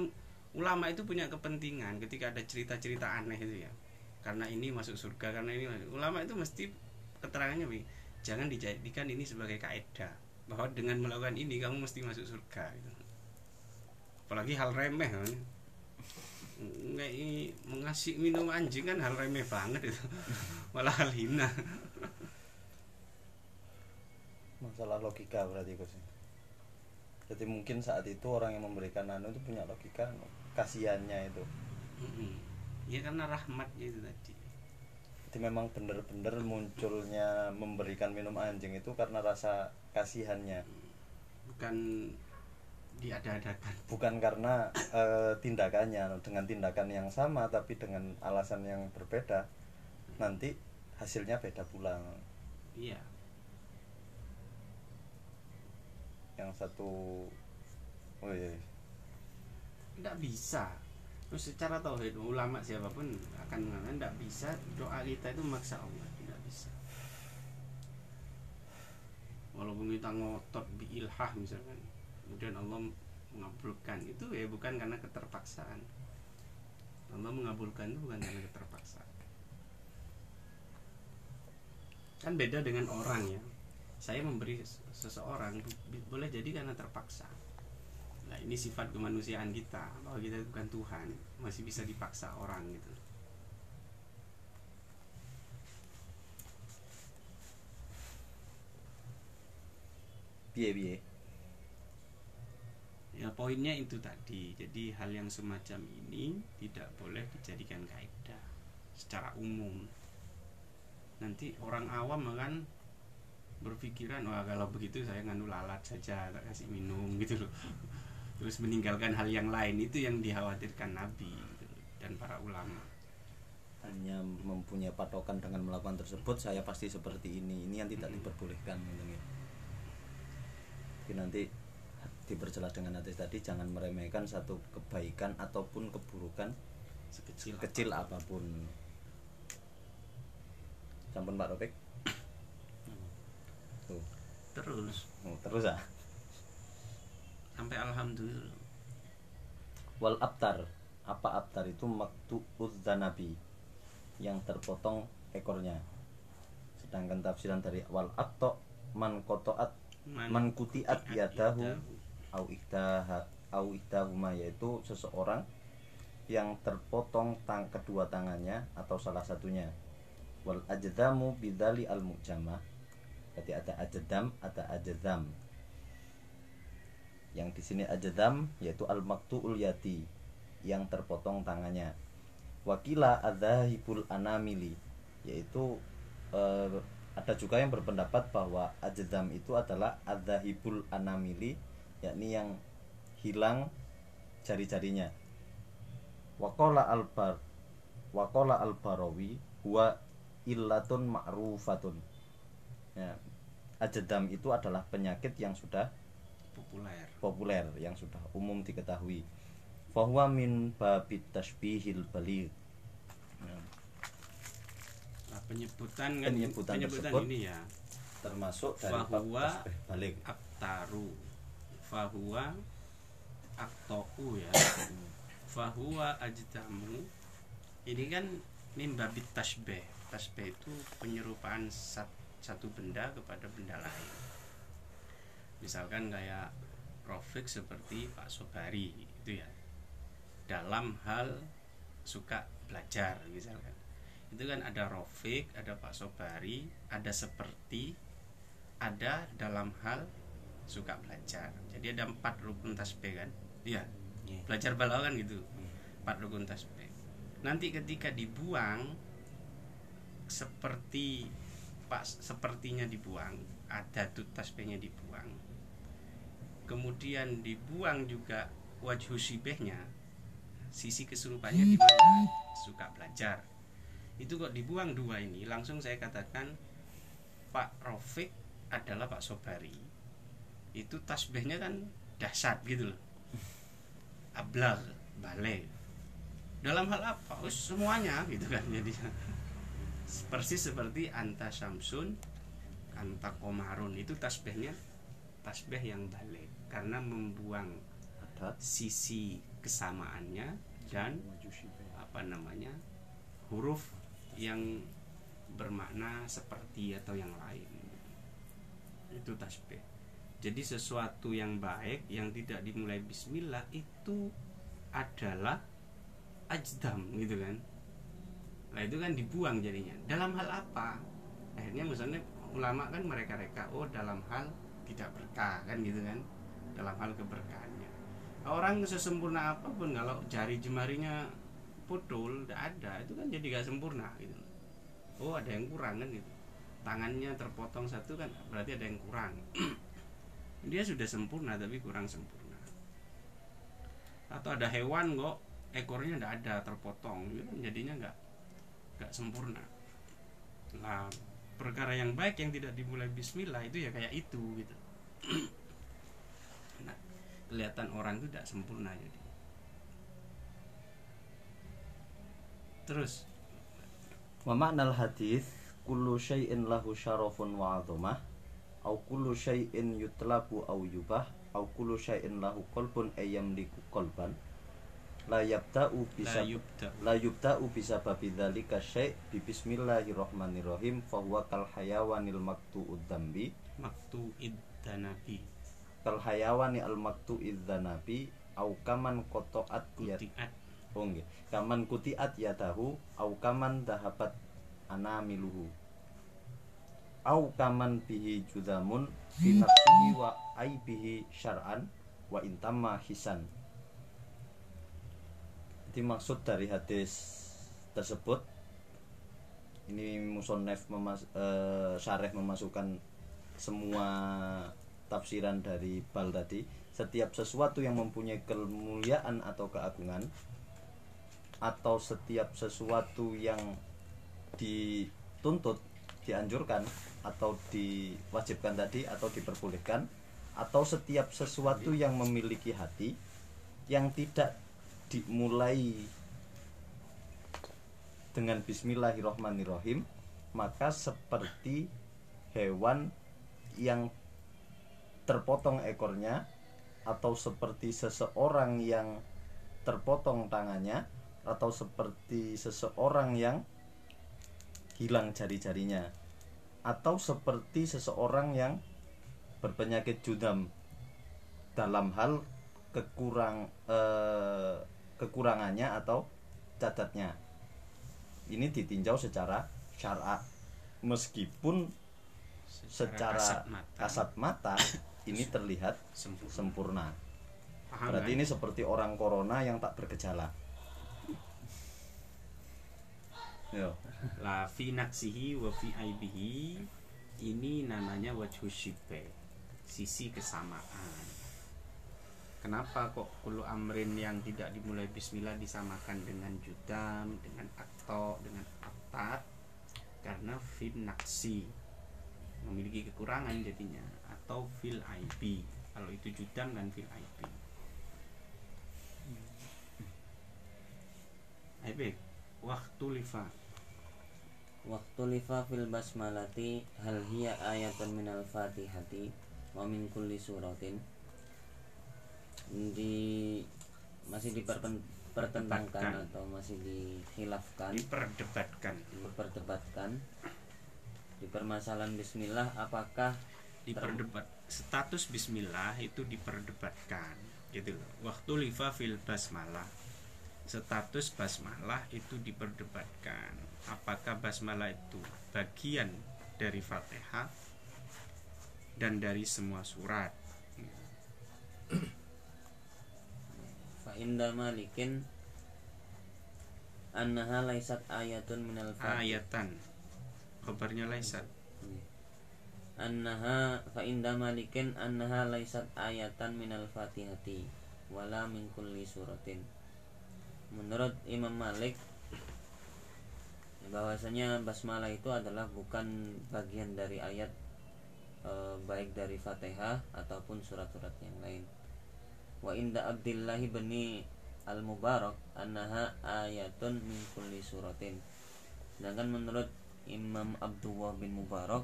ulama itu punya kepentingan ketika ada cerita-cerita aneh itu ya karena ini masuk surga karena ini masuk- ulama itu mesti keterangannya Wi, jangan dijadikan ini sebagai kaidah bahwa dengan melakukan ini kamu mesti masuk surga gitu. apalagi hal remeh kan. Nggak ini mengasih minum anjing kan hal remeh banget itu. Malah hal hina. Masalah logika berarti Gus. Jadi mungkin saat itu orang yang memberikan anu itu punya logika kasihannya itu. Mm-mm. Ya karena rahmatnya itu tadi. Jadi memang bener-bener munculnya memberikan minum anjing itu karena rasa kasihannya. Bukan diada-adakan bukan karena eh, tindakannya dengan tindakan yang sama tapi dengan alasan yang berbeda nanti hasilnya beda pulang. Iya. Yang satu oh iya. Tidak bisa terus secara tauhid ulama siapa pun akan mengatakan tidak bisa doa kita itu memaksa Allah tidak bisa. Walaupun kita ngotot biilhah misalkan kemudian Allah mengabulkan. Itu ya bukan karena keterpaksaan. Allah mengabulkan itu bukan karena keterpaksaan. Kan beda dengan orang ya. Saya memberi ses- seseorang boleh jadi karena terpaksa Nah ini sifat kemanusiaan kita bahwa kita bukan Tuhan masih bisa dipaksa orang gitu. piye piye Ya poinnya itu tadi. Jadi hal yang semacam ini tidak boleh dijadikan kaidah secara umum. Nanti orang awam akan berpikiran wah kalau begitu saya nganu lalat saja tak kasih minum gitu loh. Terus meninggalkan hal yang lain. Itu yang dikhawatirkan Nabi gitu dan para ulama. hanya mempunyai patokan dengan melakukan tersebut saya pasti seperti ini. Ini yang tidak diperbolehkan gitu ya. Jadi nanti diperjelas dengan hadis tadi jangan meremehkan satu kebaikan ataupun keburukan Sekecil kecil apa pun. sampun Pak Ropek tuh. Terus. Oh, terus ah sampai alhamdulillah. Wal abtar. Apa abtar itu? Maktu uzzanabi yang terpotong ekornya. Sedangkan tafsiran dari wal akto man kotoat man kutiat yadahu au ikdaha au iktahuma yaitu seseorang yang terpotong tang kedua tangannya atau salah satunya. Wal ajdamu bidali al mujama berarti ada ajdam ada ajdam yang di sini ajdam yaitu al maktuul yati yang terpotong tangannya. Wakila adzahibul anamili yaitu eh, ada juga yang berpendapat bahwa ajdam itu adalah adzahibul anamili yakni yang hilang jari-jarinya. Wakola albar wakola albarawi huwa illatun ma'rufatun. Ya, ajdam itu adalah penyakit yang sudah populer. Populer yang sudah umum diketahui. Fahuwa min babit tasbihil baligh Ya, Nah, penyebutan kan Penyebutan tersebut ini ya. termasuk dari tasbih baligh aktaru fahuwa aktoku ya. Fahuwa ajdamu ini kan mimbabit tasbih tasbih itu penyerupaan sat- satu benda kepada benda lain misalkan kayak Rofik seperti Pak Sobari itu ya. Dalam hal suka belajar misalkan. Itu kan ada Rofik ada Pak Sobari ada seperti ada dalam hal suka belajar. Jadi ada empat rukun tasbih kan? Iya. Iya. belajar balaghah kan gitu? Empat rukun tasbih. Nanti ketika dibuang seperti pak sepertinya dibuang ada tuh tasbihnya dibuang kemudian dibuang juga wajhu sibehnya sisi kesurupannya di mana? Suka belajar. Itu kok dibuang dua ini langsung saya katakan Pak Rofik adalah Pak Sobari. Itu tasbihnya kan dahsyat gitu loh. Ablag balik dalam hal apa? Oh, semuanya gitu kan jadi persis seperti anta syamsun anta komarun. Itu tasbihnya tasbih yang balik karena membuang sisi kesamaannya dan apa namanya huruf yang bermakna seperti atau yang lain. Itu tasbih. Jadi sesuatu yang baik yang tidak dimulai bismillah itu adalah ajdam gitu kan? Nah itu kan dibuang jadinya. Dalam hal apa? Akhirnya misalnya ulama kan mereka reka oh dalam hal tidak berkah kan gitu kan dalam hal keberkahannya. Orang sesempurna apa pun kalau jari jemarinya putul tidak ada itu kan jadi gak sempurna gitu. Oh ada yang kurang kan gitu. Tangannya terpotong satu kan berarti ada yang kurang. Dia sudah sempurna tapi kurang sempurna. Atau ada hewan kok ekornya tidak ada terpotong itu kan jadinya nggak nggak sempurna. Nah perkara yang baik yang tidak dimulai Bismillah itu ya kayak itu gitu kelihatan orang itu tidak sempurna jadi. Terus. Wa ma'nal hadis kullu syai'in lahu syarafun wa 'azamah au kullu syai'in yutlabu au yubah au kullu syai'in lahu qalbun ayyamliku qalban la yabta'u bisa la yubda la yubta'u bisa babi dzalika syai' bi bismillahirrahmanirrahim fa huwa kal hayawanil maktu'ud dambi maktu iddanabi kal hayawani al maktu'id dzanabi au kaman qata'at yad kutiat Oh nggih. Kaman kutiat yadahu au kaman dahabat anamiluhu. Au kaman bihi judamun fi nafsihi wa aibihi syar'an wa intamma hisan. Jadi maksud dari hadis tersebut ini musonef memas eh, syareh memasukkan semua tafsiran dari bal tadi setiap sesuatu yang mempunyai kemuliaan atau keagungan atau setiap sesuatu yang dituntut dianjurkan atau diwajibkan tadi atau diperbolehkan atau setiap sesuatu yang memiliki hati yang tidak dimulai dengan bismillahirrohmanirrohim maka seperti hewan yang terpotong ekornya atau seperti seseorang yang terpotong tangannya atau seperti seseorang yang hilang jari-jarinya atau seperti seseorang yang berpenyakit judam. Dalam hal kekurang eh, kekurangannya atau catatnya. Ini ditinjau secara syara meskipun secara kasat mata. kasat mata ini terlihat sempurna. sempurna. Paham berarti kan? ini seperti orang corona yang tak bergejala. Yo. la fi naksihi wa fi aibihi. Ini namanya wajhu syibe sisi kesamaan. Kenapa kok kulu amrin yang tidak dimulai bismillah disamakan dengan judam dengan akto dengan atat? Karena fi naksi memiliki kekurangan jadinya atau fil aibi kalau itu judam kan fil aibi Aibik, waktu lifa. Waktu lifa fil basmalati hal hiya ayatun minal fatihati wa min kulli suratin. Di masih dipertentangkan atau masih dikhilafkan diperdebatkan. Diperdebatkan. Di permasalahan bismillah apakah diperdebat. Status bismillah itu diperdebatkan gitu loh. Waktu lifa fil basmalah. Status basmalah itu diperdebatkan. Apakah basmalah itu bagian dari fatihah dan dari semua surat? Fa inda malikin annaha laisat ayatun minal fatihah ayatan. Kabarnya laisat annaha fa inda malikin annaha laisat ayatan minal fatihati wala min kulli suratin. Menurut Imam Malik bahwasanya basmalah itu adalah bukan bagian dari ayat e, baik dari Fatihah ataupun surat-surat yang lain. Wa inda Abdillahi bani al Mubarak annaha ayatun min kulli suratin. Sedangkan menurut Imam Abdullah bin Mubarak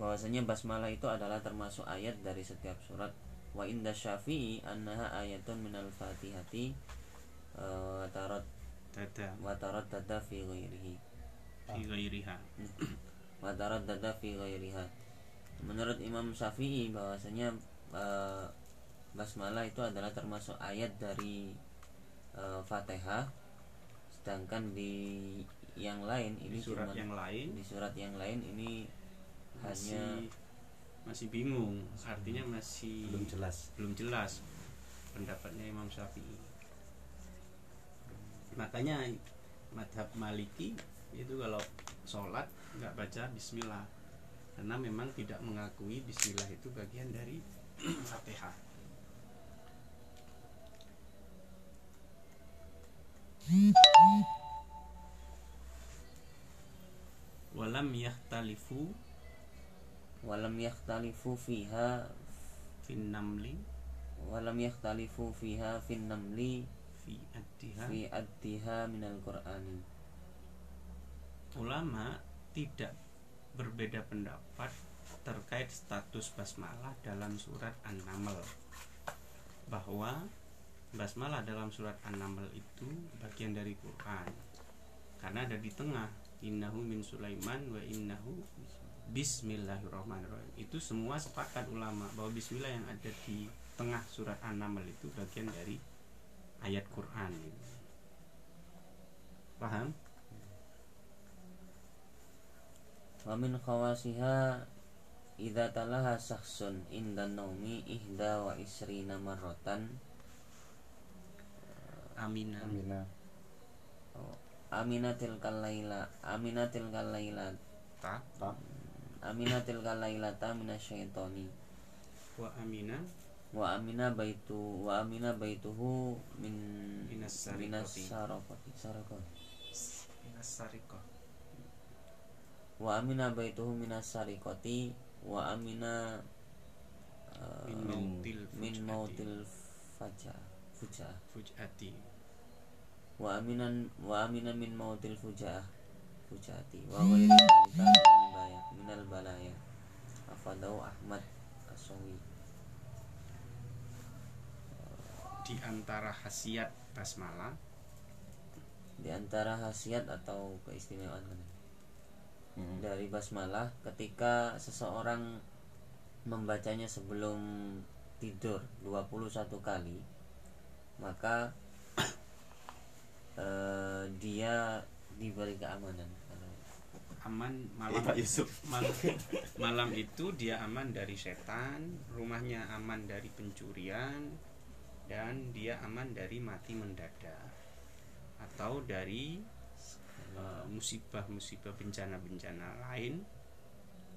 bahwasanya basmalah itu adalah termasuk ayat dari setiap surat. Wa inda Syafi'i annaha ayatun minal fatihati uh, dada. wa tarot dada fi ghairihi. Fi ghairiha. Wa tarot dada fi ghairiha. Menurut Imam Syafi'i bahwasanya uh, basmalah itu adalah termasuk ayat dari uh, Fatihah. Sedangkan di yang lain ini di surat yang lain? di surat yang lain ini masih hanya masih bingung. Artinya masih belum jelas. belum jelas pendapatnya Imam Syafi'i. Makanya madhab Maliki itu kalau sholat nggak baca Bismillah. Karena memang tidak mengakui Bismillah itu bagian dari Fatihah. Walam yahtalifu walam yakhtalifu fiha fin namli. Walam yakhtalifu fiha fin namli fi addiha. fi addiha minal qur'ani ulama tidak berbeda pendapat terkait status basmalah dalam surat An-Naml. Bahwa basmalah dalam surat An-Naml itu bagian dari Quran. Karena ada di tengah innahu min Sulaiman wa innahu Bismillahirrahmanirrahim. Itu semua sepakat ulama bahwa Bismillah yang ada di tengah surat An-Naml itu bagian dari ayat Quran. Paham? Wa min khawasiha idza talaha syakhsun inda naumi ihda wa isrina marratan. Aminah Amina. Aminatil kalaila aminatil kalaila. Ta tak aminatil kalailata minasyaitoni wa amina? Wa amina baitu wa amina baituhu min Minas sarikoti. minas wa amina baituhu minas sarikoti. Wa amina uh, min mautil min fujati. fuja wa aminan wa amina min mautil fuja fujati wa ghairi dzalika minal balaya. Afadau Ahmad Asawi. Di antara khasiat basmalah? Di antara khasiat atau keistimewaan? Kan Hmm. dari basmalah ketika seseorang membacanya sebelum tidur 21 kali maka eh, dia diberi keamanan aman malam Pak Yusuf. malam, malam itu dia aman dari setan rumahnya aman dari pencurian dan dia aman dari mati mendadak atau dari eh, musibah-musibah bencana-bencana lain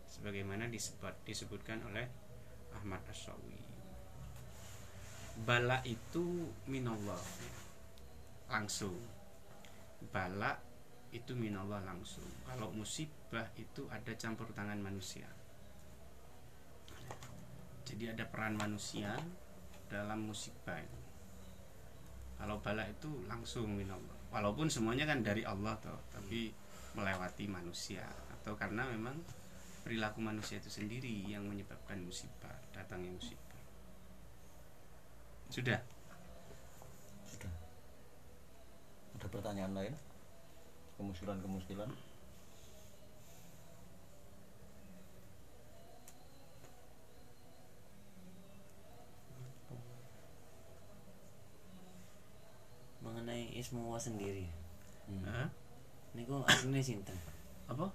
sebagaimana disebut disebutkan oleh Ahmad Asyawi bala itu minallah langsung. Bala itu minallah langsung. Kalau musibah itu ada campur tangan manusia. Jadi ada peran manusia dalam musibah itu. Kalau bala itu langsung minallah. Walaupun semuanya kan dari Allah toh tapi melewati manusia. Atau karena memang perilaku manusia itu sendiri yang menyebabkan musibah datangnya musibah. Sudah? Sudah. Ada pertanyaan lain kemuskilan mengenai Ismuwa sendiri. Hmm. Hah? ini kok aslinya sinten. Apa?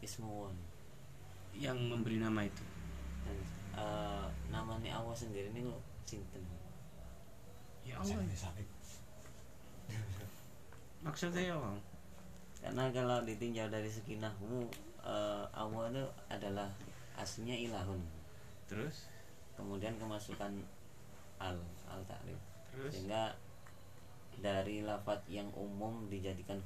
Ismuwa yang memberi nama itu. Dan eh, namanya Allah sendiri ini kok sinten. Ya Allah. Maksudnya ya Allah karena kalau ditinjau dari segi nahwu eh, Allah itu adalah aslinya ilahun. Terus? Kemudian kemasukan al al takrif sehingga dari lafat yang umum dijadikan